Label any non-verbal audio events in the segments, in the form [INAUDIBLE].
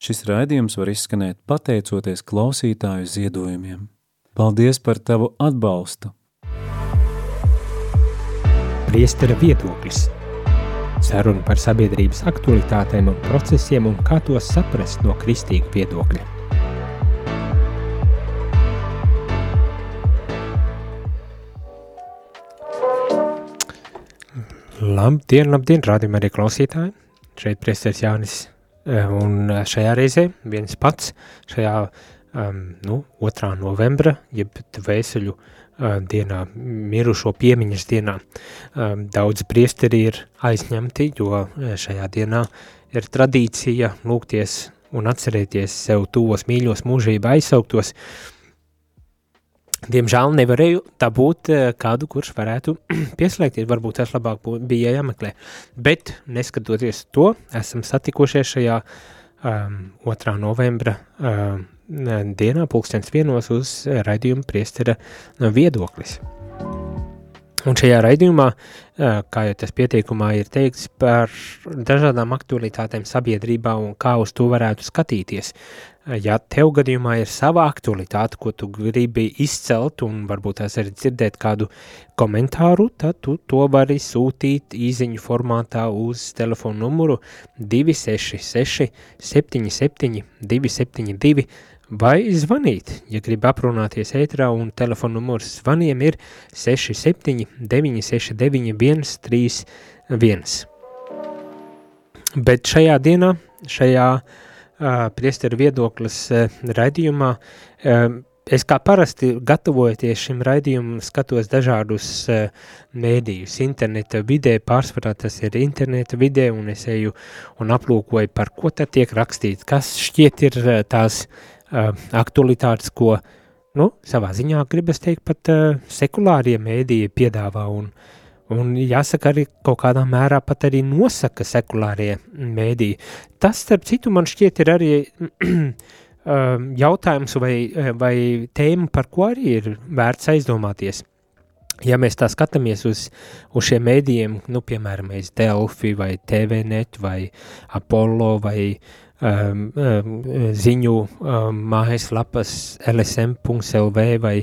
Šis raidījums var izskanēt pateicoties klausītāju ziedojumiem. Paldies par tavu atbalstu! Priestera viedoklis Saruna par sabiedrības aktualitātēm un procesiem un kā tos saprast no kristīga viedokļa. Labdien, labdien, rādījumā arī klausītāji! Šeit priesteris Jānis un eh, šajā reizē viens pats šajā um, nu, 2. novembra, jeb vēseļu uh, dienā, mirušo piemiņas dienā, um, daudz priesteri ir aizņemti, jo šajā dienā ir tradīcija lūgties un atcerēties sev tuvos mīļos mūžība aizsauktos, uh, Diemžēl nevarēju dabūt eh, kādu, kurš varētu [CLEARS THROAT] pieslēgties, varbūt tas labāk bija jāmeklē. Bet, neskatoties to, esam satikušies šajā um, 2. novembra um, dienā, pulkstens vienos uz raidījuma priestera viedoklis. Un šajā raidījumā, kā jau tas pieteikumā ir teikts, par dažādām aktualitātēm sabiedrībā un kā uz to varētu skatīties. Ja tev gadījumā ir sava aktualitāte, ko tu gribi izcelt un varbūt tās arī dzirdēt kādu komentāru, tad tu to vari sūtīt īziņu formātā uz telefonu numuru 266 77 272 vai zvanīt, ja gribi aprunāties ētrā un telefonu numurs zvaniem ir 67 969 131. Bet šajā dienā, šajā uh, priesteru viedoklis raidījumā. Es kā parasti gatavojoties šim raidījumam, skatos dažādus mēdījus, interneta vidē, pārsvarā tas ir interneta vidē, un es eju un aplūkoju, par ko tad tiek rakstīts, kas šķiet ir tās aktualitātes, ko, nu, savā ziņā gribas teikt, pat sekulārie mēdīji piedāvā, un Un jāsaka, arī kaut kādā mērā pat arī nosaka sekulārie mēdī. Tas, starp citu, man šķiet, ir arī um, [CLEARS THROAT] jautājums vai, vai tēma, par ko arī ir vērts aizdomāties. Ja mēs tā skatāmies uz, uz šiem mēdījiem, nu, piemēram, Delfi vai TVNet vai Apollo vai uh, um, um, ziņu um, mājaslapas lsm.lv vai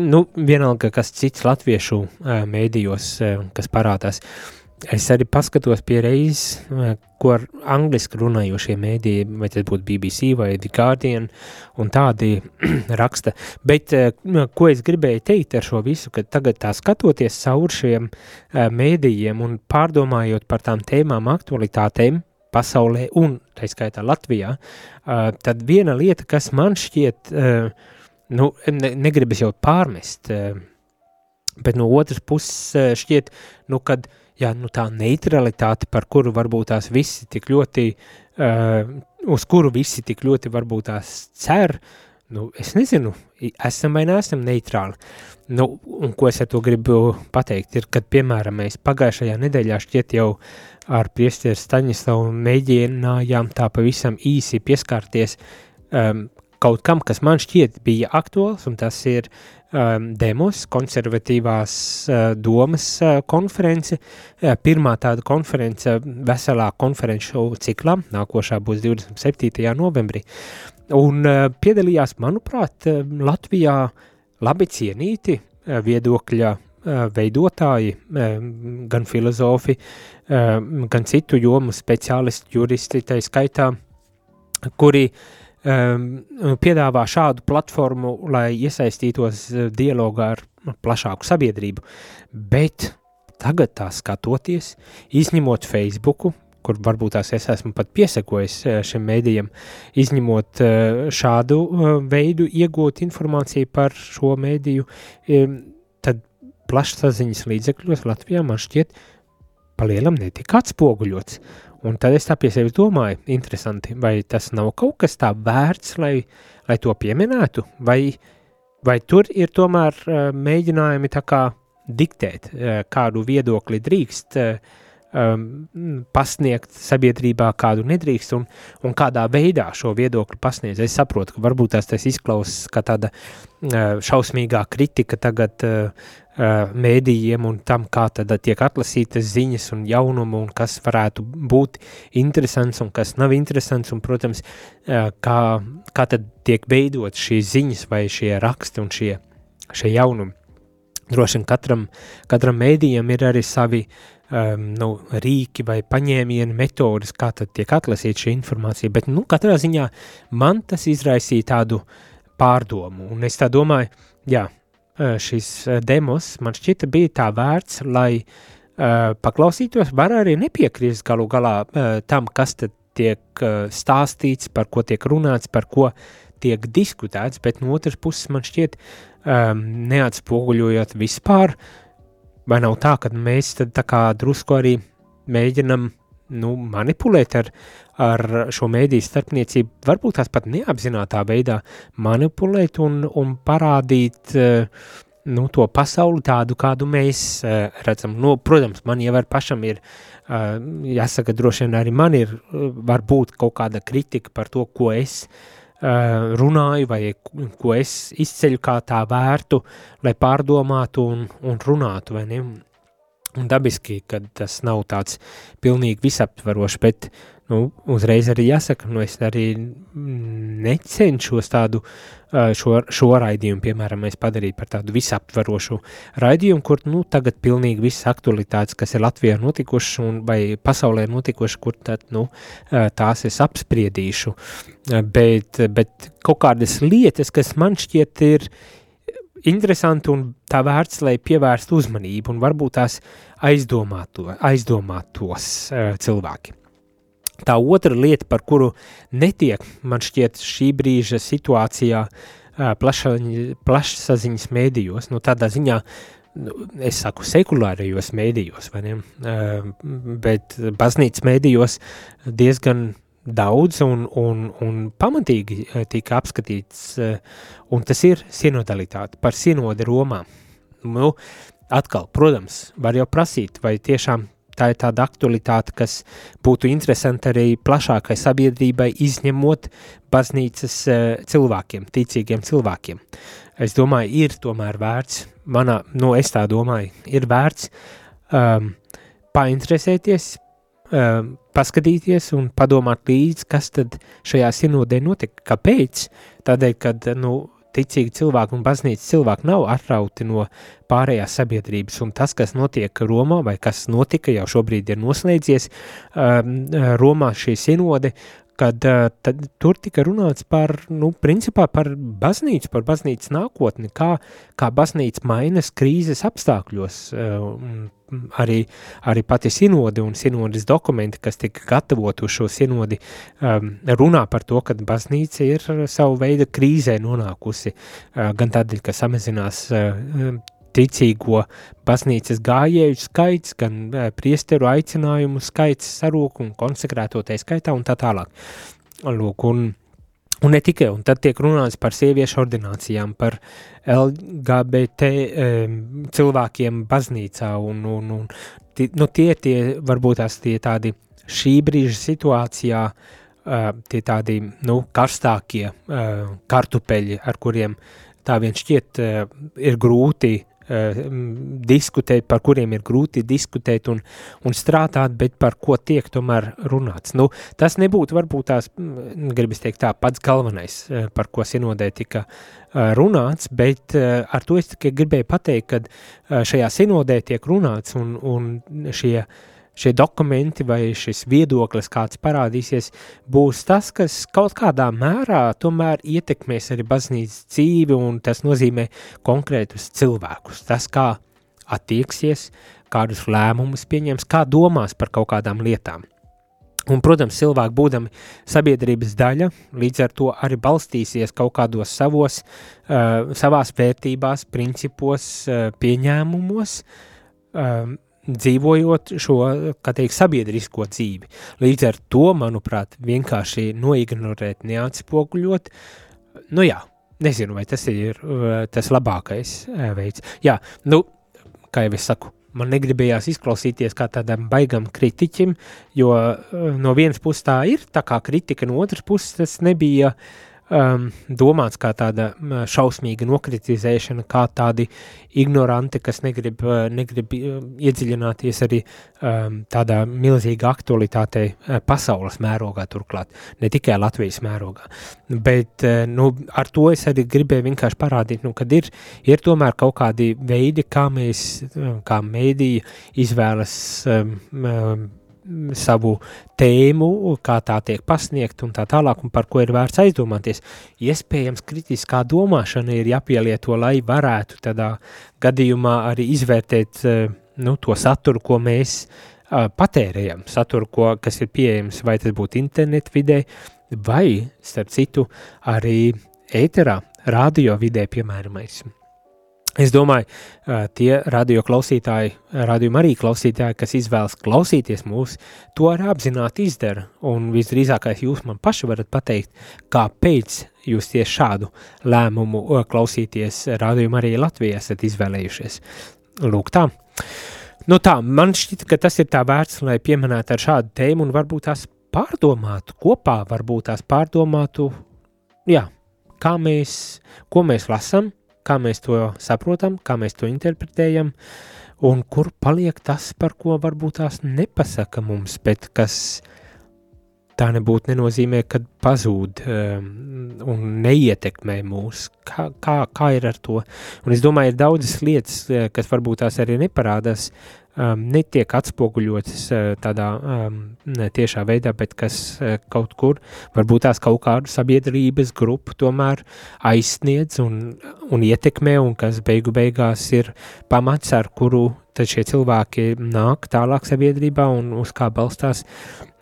nu, vienalga kas cits latviešu uh, mēdījos, uh, kas parādās. Es arī paskatos pie reizes, uh, ko ar angliski runājošie mēdīji, vai tas būtu BBC vai The Guardian, un tādi [CLEARS THROAT] raksta. Bet, ko es gribēju teikt ar šo visu, ka tagad tā skatoties caur šiem mēdījiem un pārdomājot par tām tēmām, aktualitātēm, pasaulē un, tā skaitā, Latvijā, uh, tad viena lieta, kas man šķiet, uh, nu, ne, negribas jau pārmest, uh, bet no otras puses uh, šķiet, nu, kad, jā, nu, tā neutralitāte, par kuru varbūt tās visi tik ļoti, uh, uz kuru visi tik ļoti varbūt tās cer, nu, es nezinu, esam vai neesam neitrāli. Nu, un ko es ar to gribu pateikt, ir, kad, piemēram, mēs pagājušajā nedēļā šķiet jau uh, ar priestieru Staņislavu mēģinājām tā pavisam īsi pieskārties um, kaut kam, kas man šķiet bija aktuāls, un tas ir um, demos, konservatīvās uh, domas uh, konference, uh, pirmā tāda konference veselā konferenču ciklā, nākošā būs 27. novembrī, un uh, piedalījās, manuprāt, uh, Latvijā labi cienīti uh, viedokļa veidotāji, gan filozofi, gan citu jomu speciālisti, juristi, tā skaitā, kuri piedāvā šādu platformu, lai iesaistītos dialogā ar plašāku sabiedrību. Bet tagad tā skatoties, izņemot Facebooku, kur varbūt tās es esmu pat piesakojis šiem mēdījiem, izņemot šādu veidu iegūt informāciju par šo mēdīju, tad plašsaziņas līdzekļos Latvijā man šķiet palielam netika atspoguļots. Un tad es tā pie sevis domāju, interesanti, vai tas nav kaut kas tā vērts, lai, lai to pieminētu, vai, vai tur ir tomēr mēģinājumi tā kā diktēt, kādu viedokli drīkst uh, um, pasniegt sabiedrībā, kādu nedrīkst, un, un kādā veidā šo viedokli pasniedz. Es saprotu, ka varbūt tas, tas izklausās kā tāda uh, šausmīgā kritika tagad uh, uh, mēdījiem un tam, kā tad tiek atlasītas ziņas un jaunumu un kas varētu būt interesants un kas nav interesants un, protams, uh, kā, kā tad tiek veidot šīs ziņas vai šie raksti un šie, šie jaunumi. Droši vien katram, katram mēdījam ir arī savi um, nu, rīki vai paņēmieni, metodas, kā tad tiek atlasīta šī informācija, bet, nu, katrā ziņā man tas izraisīja tādu pārdomu, un es tā domāju, jā, šis demos man šķita bija tā vērts, lai uh, paklausītos, var arī nepiekrist galu galā uh, tam, kas tad tiek uh, stāstīts, par ko tiek runāts, par ko tiek diskutēts, bet no otras puses man šķiet, um, neatspoguļojot vispār, vai nav tā, ka mēs tad tā kā drusku arī mēģinam nu, manipulēt ar, ar šo mēdīju starpniecību, varbūt tās pat neapzinātā veidā manipulēt un, un parādīt uh, nu, to pasauli tādu, kādu mēs uh, redzam. Nu, protams, man jau ar pašam ir, uh, jāsaka, droši vien arī man ir, varbūt kaut kāda kritika par to, ko es uh, runāju vai ko es izceļu kā tā vērtu, lai pārdomātu un, un runātu? Un dabiski, ka tas nav tāds pilnīgi visaptvarošs, bet nu, uzreiz arī jāsaka, nu es arī necenšos tādu šo, šo raidījumu, piemēram, padarīt par tādu visaptvarošu raidījumu, kur, nu, tagad pilnīgi visas aktualitātes, kas ir Latvijā notikušas un vai pasaulē notikušas, kur tad, nu, tās es apspriedīšu, bet, bet kaut kādas lietas, kas man šķiet ir interesanti un tā vērts, lai pievērstu uzmanību un varbūt tās aizdomāto, aizdomātos cilvēki. Tā otra lieta, par kuru netiek, man šķiet, šī brīža situācijā plašsaziņas mēdījos, nu tādā ziņā, nu, es saku sekulārajos mēdījos, vai ne, bet baznīcas mēdījos diezgan daudz un, un, un pamatīgi tika apskatīts, un tas ir sinodalitāte par sinodi Romā. Nu, atkal, protams, var jau prasīt, vai tiešām tā ir tāda aktualitāte, kas būtu interesanta arī plašākai sabiedrībai, izņemot baznīcas uh, cilvēkiem, ticīgiem cilvēkiem. Es domāju, ir tomēr vērts, manā, nu es tā domāju, ir vērts um, painteresēties, um, paskatīties un padomāt līdzi, kas tad šajā sinodē notika. Kāpēc? Tādēļ, kad, nu, ticīgi cilvēki un baznīcas cilvēki nav atrauti no pārējās sabiedrības, un tas, kas notiek Romā, vai kas notika, jau šobrīd ir noslēdzies, um, Romā šī sinode, kad tad, tur tika runāts par, nu, principā par baznīcu, par baznīcas nākotni, kā, kā baznīca mainas krīzes apstākļos, arī, arī pati sinodi un sinodas dokumenti, kas tika gatavot uz šo sinodi, runā par to, ka baznīca ir savu veidu krīzē nonākusi, gan tādēļ, ka samazinās ticīgo baznīcas gājēju skaits, gan priesteru aicinājumu skaits sarūk un konsekrētotai skaitā un tā tālāk. Lūk, un Un ne tikai, un tad tiek runāts par sieviešu ordinācijām, par LGBT um, cilvēkiem baznīcā, un, un, un tie, nu, tie, tie varbūt tās tie tādi šī brīža situācijā, uh, tie tādi, nu, karstākie uh, kartupeļi, ar kuriem tā vien šķiet uh, ir grūti diskutēt, par kuriem ir grūti diskutēt un, un strādāt, bet par ko tiek tomēr runāts. Nu, tas nebūtu varbūt tās, gribas teikt tā, pats galvenais, uh, par ko sinodē tika uh, runāts, bet ar to es tikai gribēju pateikt, ka šajā sinodē tiek runāts un, un šie uh, šie dokumenti vai šis viedoklis, kāds parādīsies, būs tas, kas kaut kādā mērā tomēr ietekmēs arī baznīcas dzīvi, un tas nozīmē konkrētus cilvēkus. Tas, kā attieksies, kādus lēmumus pieņems, kā domās par kaut kādām lietām. Un, protams, cilvēki, būdami sabiedrības daļa, līdz ar to arī balstīsies kaut kādos savos, uh, savās vērtībās, principos, uh, pieņēmumos, um, dzīvojot šo, kā teikt, sabiedrisko dzīvi. Līdz ar to, manuprāt, vienkārši noignorēt, neatspoguļot, nu jā, nezinu, vai tas ir uh, tas labākais uh, veids. Jā, nu, kā jau es saku, man negribējās izklausīties kā tādam baigam kritiķim, jo uh, no vienas puses tā ir tā kā kritika, no otras puses tas nebija um, domāts kā tāda šausmīga nokritizēšana, kā tādi ignoranti, kas negrib, negrib iedziļināties arī um, tādā milzīga aktualitātei pasaules mērogā turklāt, ne tikai Latvijas mērogā. Bet nu, ar to es arī gribēju vienkārši parādīt, nu, kad ir, ir tomēr kaut kādi veidi, kā mēs, kā mēdīja izvēlas um, um, savu tēmu, kā tā tiek pasniegt un tā tālāk, un par ko ir vērts aizdomāties. Iespējams, kritiskā domāšana ir jāpielieto, lai varētu tādā gadījumā arī izvērtēt nu, to saturu, ko mēs patērējam, saturu, ko, kas ir pieejams, vai tas būtu internet vidē, vai, starp citu, arī ēterā, radio vidē, piemēram, Es domāju, tie radio klausītāji, radio arī klausītāji, kas izvēlas klausīties mūs, to arī apzināti izdara. Un visdrīzākais jūs man paši varat pateikt, kāpēc jūs tieši šādu lēmumu klausīties radio arī Latvijā esat izvēlējušies. Lūk tā. Nu tā, man šķita, ka tas ir tā vērts, lai pieminētu ar šādu tēmu un varbūt tās pārdomātu kopā, varbūt tās pārdomātu, jā, kā mēs, ko mēs lasam, kā mēs to saprotam, kā mēs to interpretējam, un kur paliek tas, par ko varbūt tās nepasaka mums, bet kas tā nebūtu nenozīmē, ka pazūd um, un neietekmē mūs. Kā, kā, kā ir ar to? Un es domāju, ir daudzas lietas, eh, kas varbūt tās arī neparādās um, netiek atspoguļotas uh, tādā um, tiešā veidā, bet kas uh, kaut kur, varbūt tās kaut kādu sabiedrības grupu tomēr aizsniedz un, un ietekmē, un kas beigu beigās ir pamats, ar kuru tad šie cilvēki nāk tālāk sabiedrībā un uz kā balstās,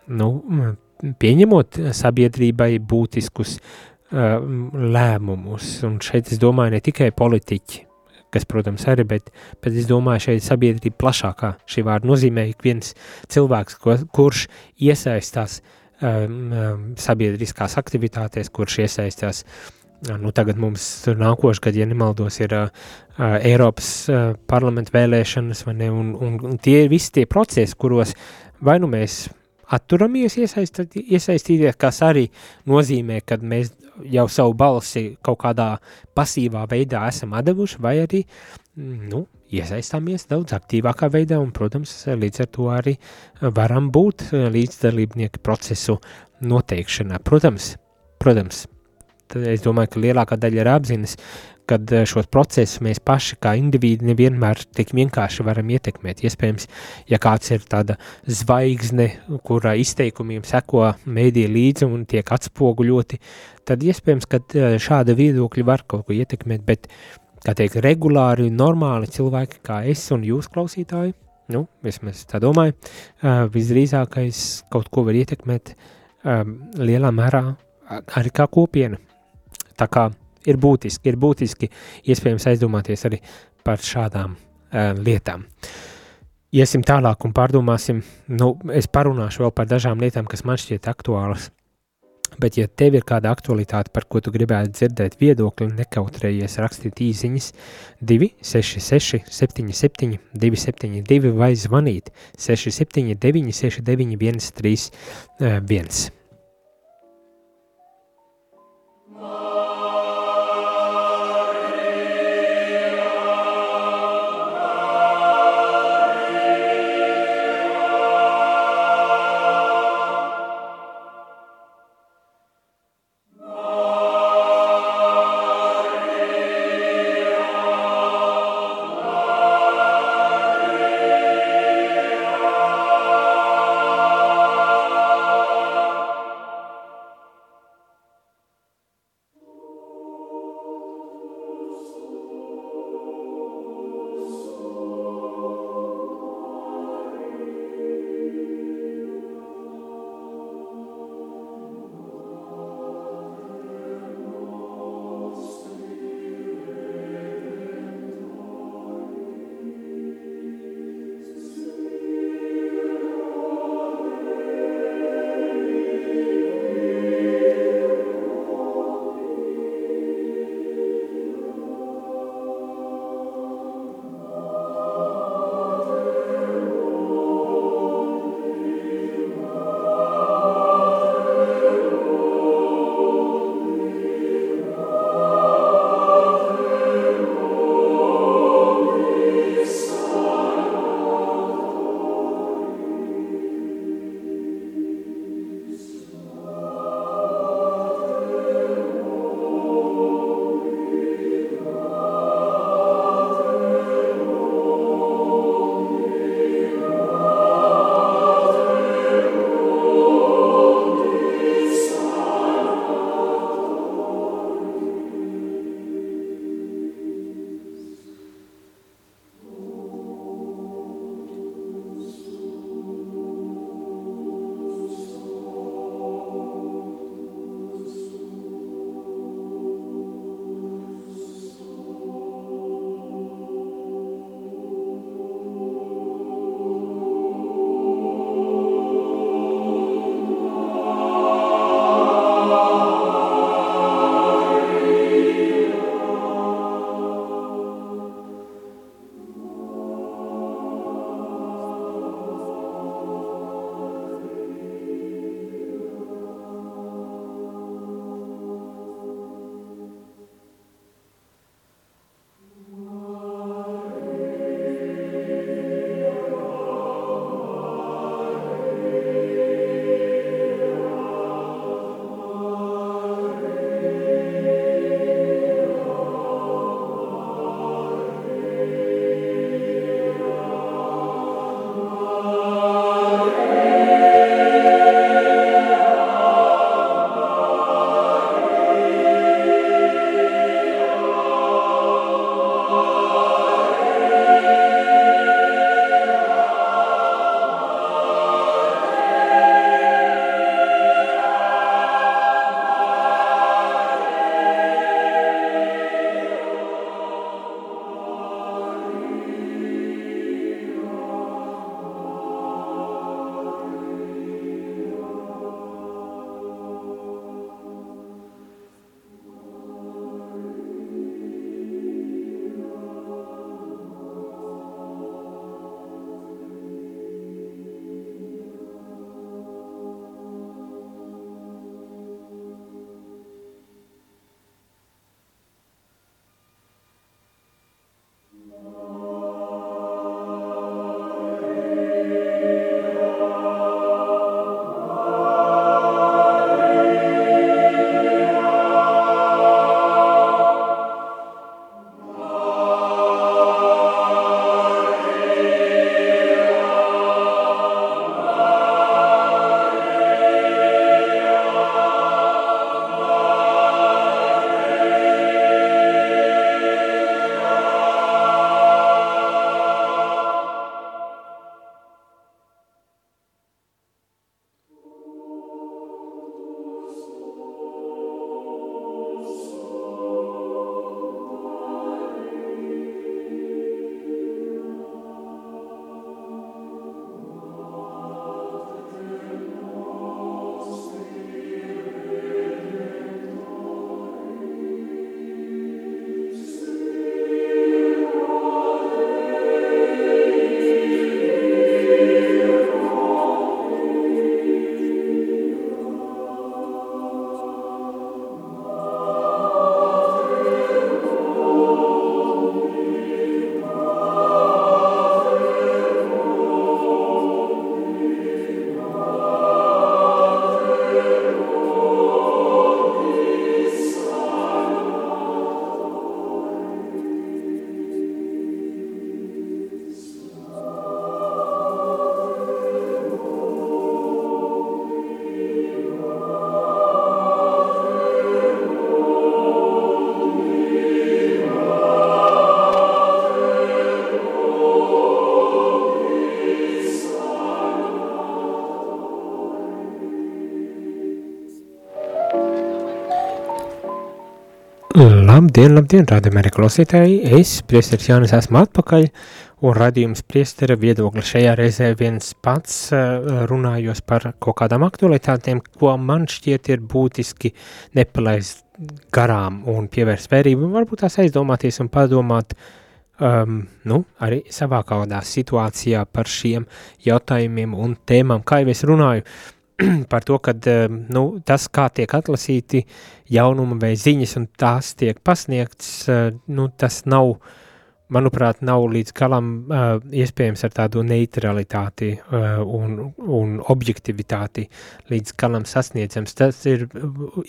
nu, pieņemot sabiedrībai būtiskus uh, lēmumus, un šeit es domāju ne tikai politiķi, kas, protams, arī, bet, bet es domāju, šeit sabiedrība plašākā. Šī vārda nozīmē ik viens cilvēks, ko, kurš iesaistās um, um, sabiedriskās aktivitātēs, kurš iesaistās Nu, tagad mums nākošais gads, ja nemaldos, ir uh, uh, Eiropas uh, parlamenta vēlēšanas, ne, un, un, un tie ir visi tie procesi, kuros vai nu mēs atturamies iesaistīties, kas arī nozīmē, ka mēs jau savu balsi kaut kādā pasīvā veidā esam devuši, vai arī nu, iesaistāmies daudz aktīvākā veidā, un, protams, līdz ar to arī varam būt līdzdalībnieki procesu noteikšanā. Protams, protams, es domāju, ka lielākā daļa ir apziņas, kad eh, šos procesus mēs paši kā indivīdi nevienmēr tik vienkārši varam ietekmēt. Iespējams, ja kāds ir tāda zvaigzne, kura izteikumiem seko mēdī līdzi un tiek atspoguļoti, tad iespējams, ka eh, šāda viedokļa var kaut ko ietekmēt, bet, kā teikt, regulāri, normāli cilvēki kā es un jūs klausītāji, nu, vismaz tā domāju, uh, visdrīzākais kaut ko var ietekmēt lielā mērā arī kā kopiena. Tā kā ir būtiski, ir būtiski iespējams aizdomāties arī par šādām uh, lietām. Iesim tālāk un pārdomāsim, nu, es parunāšu vēl par dažām lietām, kas man šķiet aktuālas, bet ja tev ir kāda aktualitāte, par ko tu gribētu dzirdēt viedokli, nekautrējies rakstīt īziņas 266 77 272 vai zvanīt 679 69 131. Labdien, labdien, rādījumā arī klausītāji. Es, priesteris Jānis, esmu atpakaļ, un radījums priestera viedokli šajā reizē viens pats runājos par kaut kādām aktualitātēm, ko man šķiet ir būtiski nepalaist garām un pievērst vērību, varbūt tās aizdomāties un padomāt, um, nu, arī savā kādā situācijā par šiem jautājumiem un tēmām, kā jau es runāju, [CLEARS THROAT] par to, ka nu, tas, kā tiek atlasīti jaunumi vai ziņas, un tās tiek pasniegts, eh, nu, tas nav, manuprāt, nav līdz galam uh, iespējams ar tādu neutralitāti un, un objektivitāti līdz galam sasniedzams. Tas ir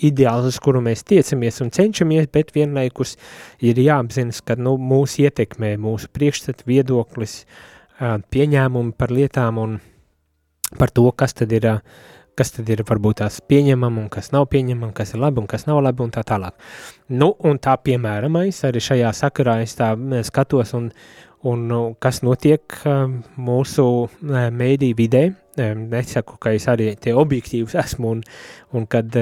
ideāls, uz kuru mēs tiecamies un cenšamies, bet vienlaikus ir jāapzinas, ka nu, mūs ietekmē mūsu priekšstat viedoklis, pieņēmumi par lietām un par to, kas tad ir kas tad ir varbūt tās pieņemama un kas nav pieņemama, kas ir labi un kas nav labi un tā tālāk. Nu, un tā piemēramais arī šajā sakarā es tā skatos un, un nu, kas notiek mūsu mēdī vidē, nesaku, ka es arī tie objektīvs esmu un, un kad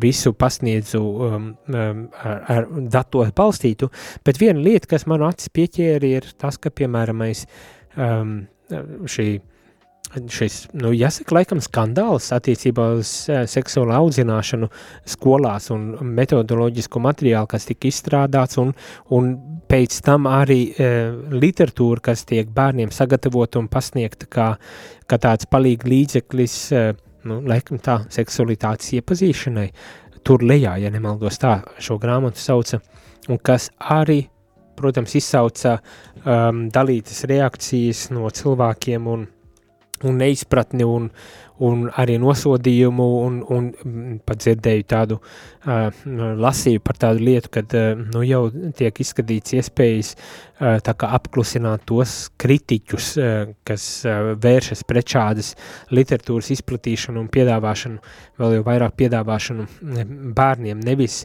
visu pasniedzu ar, ar datos balstītu, bet viena lieta, kas manu acis pieķēri, ir tas, ka, piemēramais, šī šis, nu, jāsaka, laikam skandāls attiecībā uz uh, seksuālu audzināšanu skolās un metodoloģisko materiālu, kas tika izstrādāts, un, un pēc tam arī uh, literatūra, kas tiek bērniem sagatavota un pasniegta kā, kā tāds palīgi līdzeklis, uh, nu, laikam tā, seksualitātes iepazīšanai, tur lejā, ja nemaldos tā, šo grāmatu sauca, un kas arī protams, izsauca um, dalītas reakcijas no cilvēkiem un un neizpratni un, un arī nosodījumu un, un mm, pat dzirdēju tādu uh, lasīju par tādu lietu, kad uh, nu jau tiek izskatīts iespējas uh, tā kā apklusināt tos kritiķus, uh, kas uh, vēršas pret šādas literatūras izplatīšanu un piedāvāšanu, vēl jau vairāk piedāvāšanu bērniem, nevis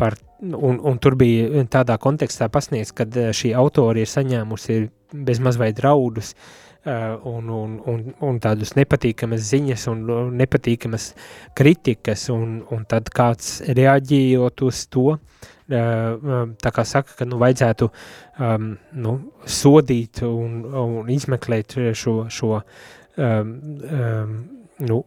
par, un, un tur bija tādā kontekstā pasniegts, kad šī autori ir saņēmusi bezmaz vai draudus Uh, un, un, un, un tādas nepatīkamas ziņas un nepatīkamas kritikas, un, un tad kāds reaģējot uz to, uh, um, tā kā saka, ka nu, vajadzētu um, nu, sodīt un, un izmeklēt šo, šo um, um, nu,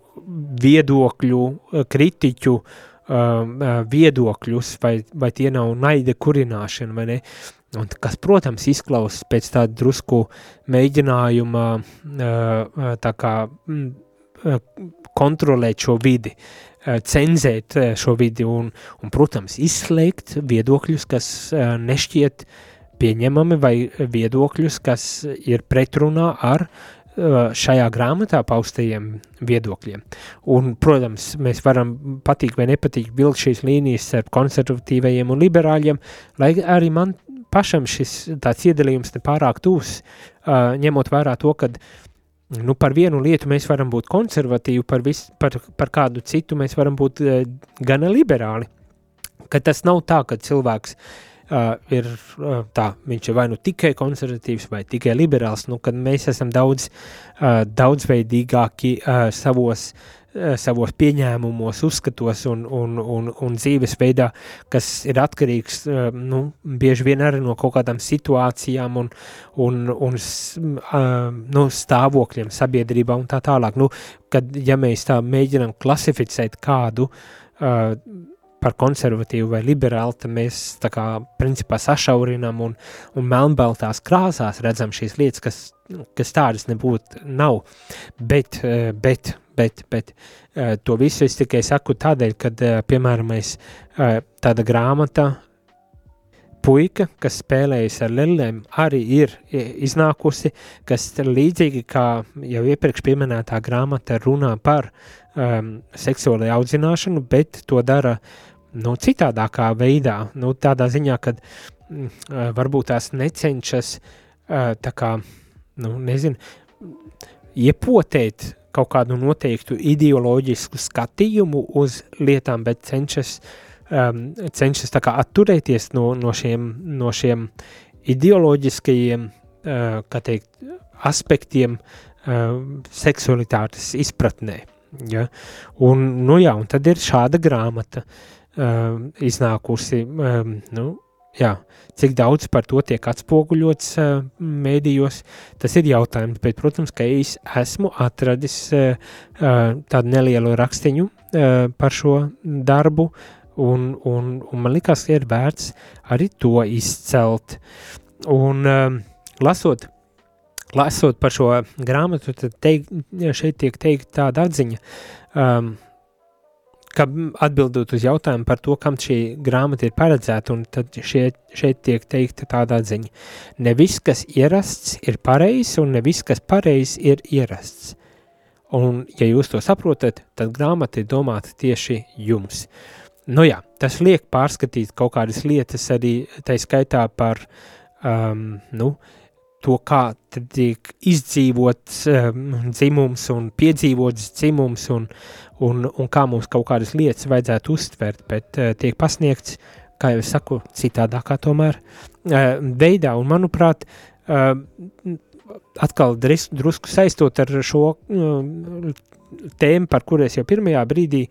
viedokļu, kritiķu um, viedokļus, vai, vai tie nav naida kurināšana, vai ne? Uh, Un kas, protams, izklausās pēc tāda drusku mēģinājuma tā kā kontrolēt šo vidi, cenzēt šo vidi un, un, protams, izslēgt viedokļus, kas nešķiet pieņemami vai viedokļus, kas ir pretrunā ar šajā grāmatā paustajiem viedokļiem. Un, protams, mēs varam patīk vai nepatīk vilkt šīs līnijas ar konservatīvajiem un liberāļiem, lai arī man pašam šis tāds iedalījums ne pārāk tūs, uh, ņemot vērā to, ka nu, par vienu lietu mēs varam būt konservatīvi, par, vis, par, par kādu citu mēs varam būt uh, gana liberāli. Ka tas nav tā, ka cilvēks uh, ir uh, tā, viņš ir vai nu tikai konservatīvs vai tikai liberāls, nu, kad mēs esam daudz uh, daudzveidīgāki uh, savos uh, savos pieņēmumos, uzskatos un, un, un, un dzīvesveidā, kas ir atkarīgs eh, nu, bieži vien arī no kaut kādām situācijām un, un, un nu, stāvokļiem sabiedrībā un tā tālāk. Nu, kad, ja mēs tā mēģinām klasificēt kādu uh, par konservatīvu vai liberālu, tad mēs tā kā principā sašaurinām un, un melnbaltās krāsās redzam šīs lietas, kas, kas tādas nebūtu nav. Bet, bet bet, bet uh, to visu es tikai saku tādēļ, ka, uh, piemēram, uh, tāda grāmata puika, kas spēlējas ar lellēm, arī ir iznākusi, kas līdzīgi kā jau iepriekš pieminētā grāmata runā par um, seksuālajā audzināšanu, bet to dara nu, citādākā veidā, nu, tādā ziņā, kad mm, varbūt tās necenšas uh, tā kā, nu, nezinu, iepotēt kaut kādu noteiktu ideoloģisku skatījumu uz lietām, bet cenšas, um, cenšas kā atturēties no, no, šiem, no šiem ideoloģiskajiem, uh, teikt, aspektiem uh, seksualitātes izpratnē. Ja? Un, nu jā, un tad ir šāda grāmata, um, iznākusi, um, nu, jā, cik daudz par to tiek atspoguļots uh, mēdījos, tas ir jautājums, bet, protams, ka es esmu atradis uh, uh, tādu nelielu rakstiņu uh, par šo darbu, un, un, un man likās, ka ir vērts arī to izcelt. Un um, lasot, lasot par šo grāmatu, tad teik, šeit tiek teikt tāda atziņa, um, ka atbildot uz jautājumu par to, kam šī grāmata ir paredzēta, un tad šeit, šeit tiek teikta tāda atziņa. Ne viss, kas ierasts, ir pareizs, un ne viss, kas pareizs, ir ierasts. Un, ja jūs to saprotat, tad grāmata ir domāta tieši jums. Nu jā, tas liek pārskatīt kaut kādas lietas arī, tai skaitā par, um, nu, to, kā tiek izdzīvots um, dzimums un piedzīvots dzimums un, un, un kā mums kaut kādas lietas vajadzētu uztvert, bet uh, tiek pasniegts, kā jau es saku, citādākā tomēr uh, veidā, un manuprāt, uh, atkal dris, drusku saistot ar šo uh, tēmu, par kur es jau pirmajā brīdī,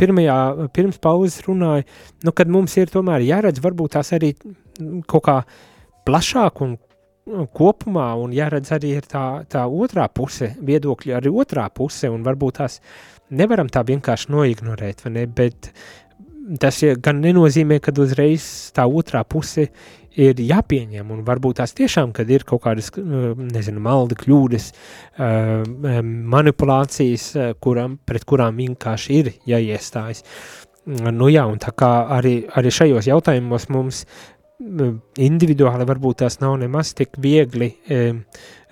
pirmajā, pirms pauzes runāju, nu, kad mums ir tomēr jāredz varbūt tās arī kaut kā plašāk un kopumā, un jāredz arī ir tā, tā otrā puse, viedokļi arī otrā puse, un varbūt tās nevaram tā vienkārši noignorēt, vai ne, bet tas gan nenozīmē, ka uzreiz tā otrā puse ir jāpieņem, un varbūt tās tiešām, kad ir kaut kādas, nezinu, maldi kļūdas, manipulācijas, kuram, pret kurām vienkārši ir jāiestājas. Nu jā, un tā kā arī, arī šajos jautājumos mums individuāli varbūt tās nav nemaz tik viegli e,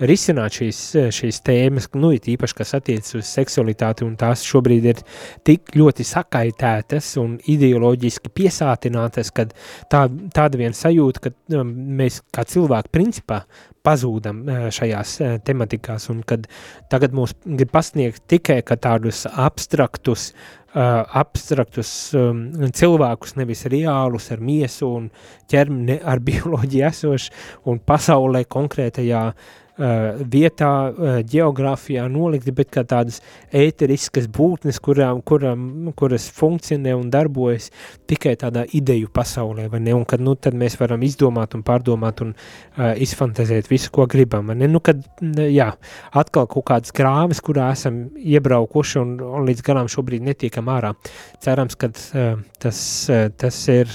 risināt šīs, šīs tēmas, nu, it īpaši, kas attiecas uz seksualitāti, un tās šobrīd ir tik ļoti sakaitētas un ideoloģiski piesātinātas, kad tā, tāda vien sajūta, ka mēs kā cilvēki principā pazūdam šajās tematikās, un kad tagad mūs grib pasniegt tikai tādus abstraktus abstraktus um, cilvēkus, nevis reālus ar miesu un ķermeni ar [LAUGHS] bioloģiju esošu un pasaulē konkrētajā uh, vietā, uh, geogrāfijā nolikti, bet kā tādas ēteriskas būtnes, kurām, kurām, kuras funkcionē un darbojas tikai tādā ideju pasaulē, vai ne, un kad, nu, tad mēs varam izdomāt un pārdomāt un uh, izfantazēt visu, ko gribam, vai ne, nu, kad, jā, atkal kaut kādas grāvis, kurā esam iebraukuši un, un līdz galam šobrīd netiekam ārā. Cerams, ka uh, tas, uh, tas ir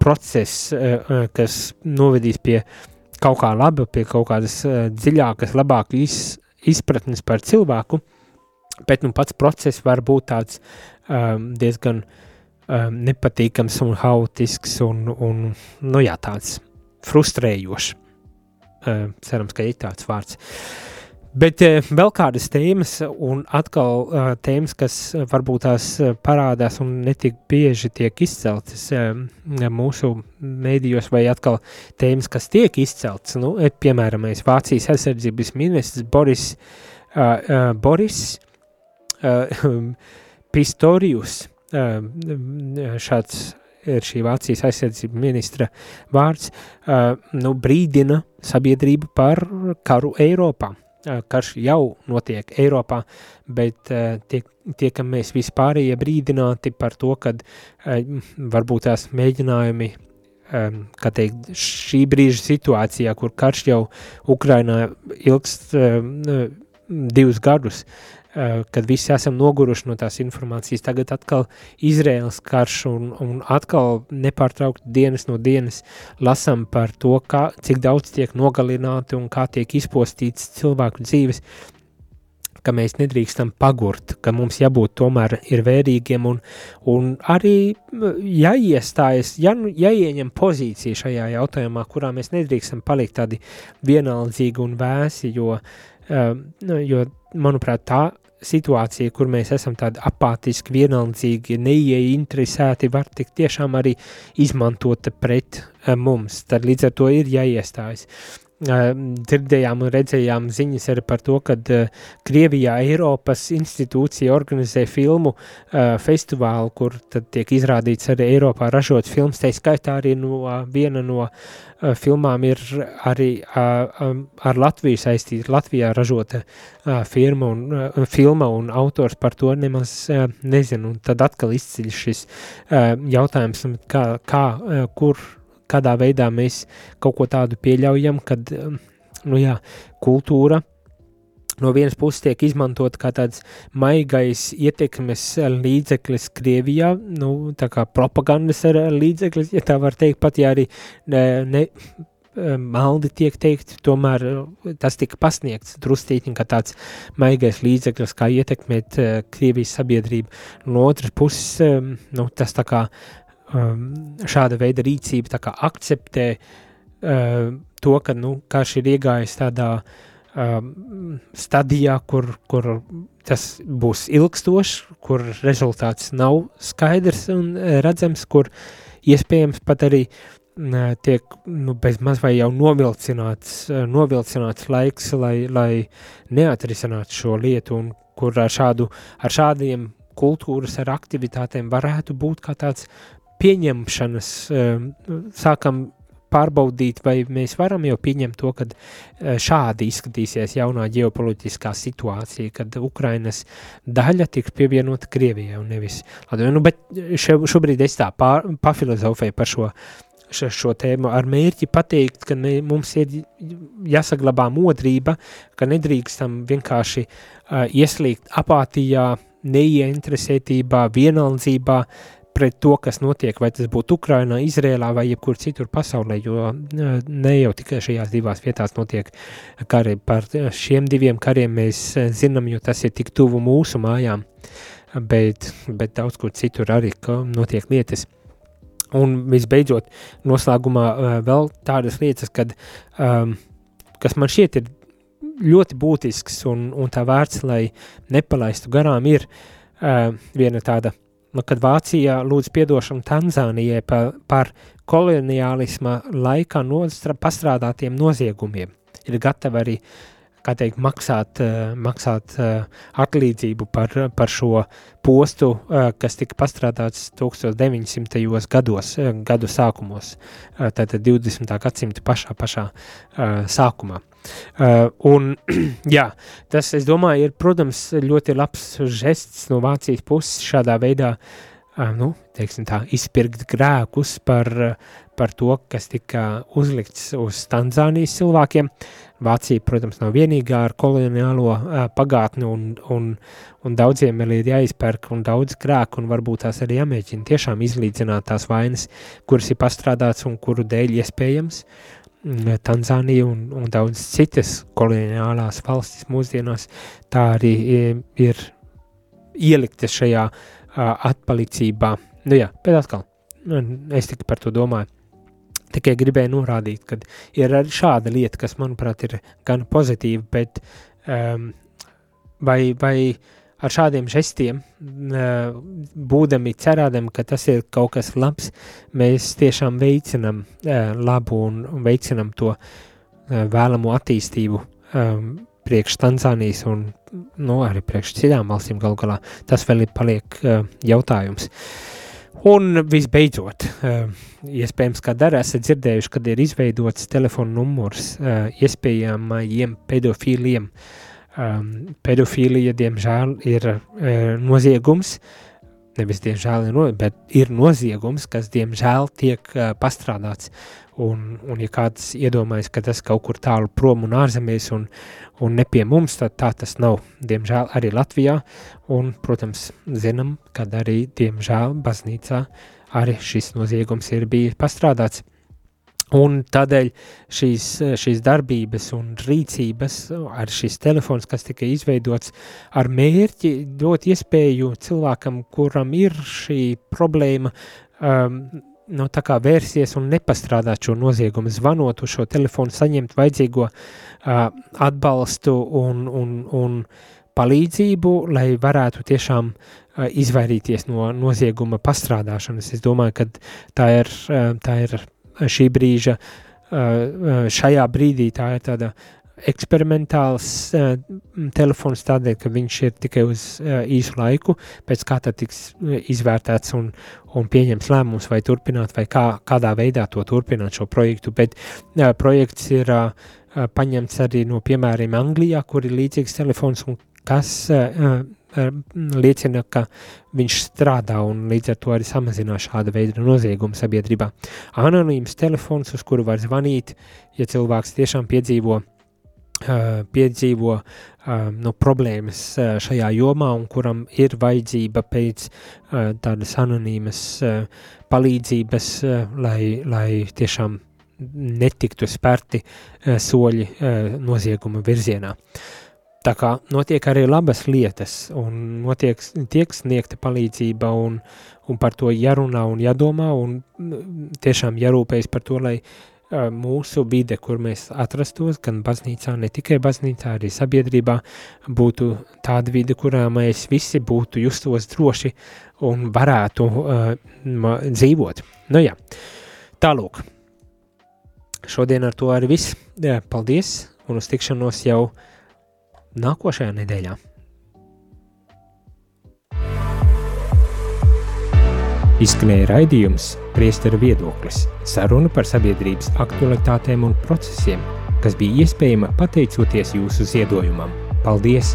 process, kas novedīs pie uh, kaut kā laba, pie kaut kādas uh, dziļākas, labākas iz, izpratnes par cilvēku, bet nu, pats process var būt tāds um, diezgan um, nepatīkams un haotisks un, un nu jā, tāds frustrējošs. Uh, cerams, ka ir tāds vārds. Uh, Bet uh, vēl kādas tēmas, un atkal uh, tēmas, kas varbūt tās parādās un netik bieži tiek izceltas mūsu mēdījos, vai atkal tēmas, kas tiek izceltas. Nu, piemēram, Vācijas aizsardzības ministrs Boris, Boris [LAUGHS] Pistorius, šāds ir šī Vācijas aizsardzības ministra vārds, uh, nu, brīdina sabiedrību par karu Eiropā karš jau notiek Eiropā, bet tiek, tiekam mēs vispārējie brīdināti par to, kad varbūt tās mēģinājumi, kā teikt, šī brīža situācijā, kur karš jau Ukrainā ilgst divus gadus, Eh, kad visi esam noguruši no tās informācijas, tagad atkal Izraels karš un, un atkal nepārtraukt dienas no dienas lasam par to, kā, cik daudz tiek nogalināti un kā tiek izpostīts cilvēku dzīves, ka mēs nedrīkstam pagurt, ka mums jābūt tomēr ir vērīgiem un, un arī jāiestājas, ja, jāieņem pozīcija šajā jautājumā, kurā mēs nedrīkstam palikt tādi vienaldzīgi un vēsi, jo, uh, jo manuprāt, tā situācija, kur mēs esam tādi apātiski, vienaldzīgi, neieinteresēti, var tik tiešām arī izmantota pret uh, mums. Tad līdz ar to ir jāiestājas. Dzirdējām un redzējām ziņas arī par to, ka Krievijā Eiropas institūcija organizē filmu festivālu, kur tad tiek izrādīts arī Eiropā ražots films, tā skaitā arī no viena no filmām ir arī ar Latviju saistīta, Latvijā ražota firma un filma un autors par to nemaz nezinu, un tad atkal izceļ šis jautājums, kā, kā kur kādā veidā mēs kaut ko tādu pieļaujam, kad um, nu jā, kultūra no vienas puses tiek izmantot kā tāds maigais ietekmes līdzeklis Krievijā, nu, tā kā propagandas līdzeklis, ja tā var teikt, pat ja arī ne, ne um, maldi tiek teikt, tomēr tas tika pasniegts drustītiņ kā tāds maigais līdzeklis, kā ietekmēt Krievijas sabiedrību. No otras puses, nu, tas tā kā um, šāda veida rīcība akceptē uh, to, ka nu, karš ir iegājis tādā um, stadijā, kur, kur tas būs ilgstošs, kur rezultāts nav skaidrs un uh, redzams, kur iespējams pat arī uh, tiek nu, bez maz vai jau novilcināts, uh, novilcināts laiks, lai, lai neatrisinātu šo lietu un kur ar, šādu, ar šādiem kultūras ar aktivitātēm varētu būt kā tāds pieņemšanas ehm, sākam pārbaudīt, vai mēs varam jau pieņemt to, ka eh, šādi izskatīsies jaunā ģeopolitiskā situācija, kad Ukrainas daļa tiks pievienota Krievijai un nevis Latvijai. Nu, bet še, šobrīd es tā pār, pafilozofēju par šo, šo, šo tēmu ar mērķi pateikt, ka ne, mums ir jāsaglabā modrība, ka nedrīkstam vienkārši uh, ieslīgt apātijā, neieinteresētībā, vienaldzībā, uh, pret to, kas notiek, vai tas būtu Ukrainā, Izrēlā vai jebkur citur pasaulē, jo ne jau tikai šajās divās vietās notiek kari. Par šiem diviem kariem mēs zinām, jo tas ir tik tuvu mūsu mājām, bet, bet daudz kur citur arī notiek lietas. Un visbeidzot, noslēgumā vēl tādas lietas, kad, um, kas man šķiet ir ļoti būtisks un, un tā vērts, lai nepalaistu garām, ir uh, viena tāda nu, kad Vācija lūdz piedošanu Tanzānijai par, par koloniālisma laikā nostra, pastrādātiem noziegumiem. Ir gatavi arī kā teikt, maksāt, uh, maksāt uh, atlīdzību par, par šo postu, uh, kas tika pastrādāts 1900. gados, gadu sākumos, tātad 20. gadsimta pašā, pašā sākumā. Un, [CLEARS THROAT] jā, tas, es domāju, ir, protams, ļoti labs žests no Vācijas puses šādā veidā, uh, nu, teiksim tā, izpirkt grēkus par, par to, kas tika uzlikts uz Tanzānijas cilvēkiem. Vācija, protams, nav vienīgā ar koloniālo uh, pagātni un, un, un daudziem ir jāizpērk un daudz grēku un varbūt tās arī jāmēģina tiešām izlīdzināt tās vainas, kuras ir pastrādāts un kuru dēļ iespējams Mm, Tanzānija un, un daudz citas koloniālās valstis mūsdienās tā arī ir, ir ieliktas šajā uh, atpalicībā. Nu jā, bet atkal, nu, es tikai par to domāju. Tikai gribēju norādīt, ka ir arī šāda lieta, kas, manuprāt, ir gan pozitīva, bet um, vai, vai uh, ar šādiem žestiem, būdami cerādami, ka tas ir kaut kas labs, mēs tiešām veicinam labu un veicinam to vēlamo attīstību priekš Tanzānijas un nu, arī priekš citām valstīm galu galā. Tas vēl ir paliek jautājums. Un visbeidzot, iespējams, kā dara, esat dzirdējuši, kad ir izveidots telefona numurs iespējamajiem pedofīliem, uh, um, pedofīlija, diemžēl, ir uh, noziegums. Nevis diemžēl, bet ir noziegums, kas diemžēl tiek uh, pastrādāts. Un, un, ja kāds iedomājas, ka tas kaut kur tālu prom un ārzemēs un, un ne pie mums, tad tā tas nav. Diemžēl arī Latvijā, un, protams, zinām, kad arī, diemžēl, baznīcā arī šis noziegums ir bijis pastrādāts. Un tādēļ šīs, šīs darbības un rīcības ar šis telefons, kas tika izveidots ar mērķi dot iespēju cilvēkam, kuram ir šī problēma, um, nu, tā kā vērsties un nepastrādāt šo noziegumu, zvanot uz šo telefonu, saņemt vajadzīgo uh, atbalstu un, un, un palīdzību, lai varētu tiešām uh, izvairīties no nozieguma pastrādāšanas. Es domāju, ka tā ir, uh, tā ir šī brīža šajā brīdī tā ir tāda eksperimentāls uh, telefons tādēļ, ka viņš ir tikai uz uh, īsu laiku, pēc kā tad tiks izvērtēts un, un pieņems lēmums vai turpināt, vai kā, kādā veidā to turpināt šo projektu, bet uh, projekts ir uh, paņemts arī no piemēriem Anglijā, kur ir līdzīgs telefons un kas uh, liecina, ka viņš strādā un līdz ar to arī samazinās šāda veida noziegumu sabiedrībā. Anonīms telefons, uz kuru var zvanīt, ja cilvēks tiešām piedzīvo piedzīvo nu, problēmas šajā jomā un kuram ir vajadzība pēc tādas anonīmas palīdzības, lai, lai tiešām netiktu spērti soļi nozieguma virzienā. Tā kā notiek arī labas lietas, un notiek, tiek sniegta palīdzība, un, un par to jārunā un jādomā, un tiešām jārūpējas par to, lai mūsu vide, kur mēs atrastos, gan baznīcā, ne tikai baznīcā, arī sabiedrībā, būtu tāda vide, kurā mēs visi būtu justos droši un varētu uh, dzīvot. Nu jā, tālūk. Šodien ar to arī viss. Paldies un uz tikšanos jau nākošajā nedēļā. Izskanēja raidījums Priesteru viedoklis – saruna par sabiedrības aktualitātēm un procesiem, kas bija iespējama pateicoties jūsu ziedojumam. Paldies!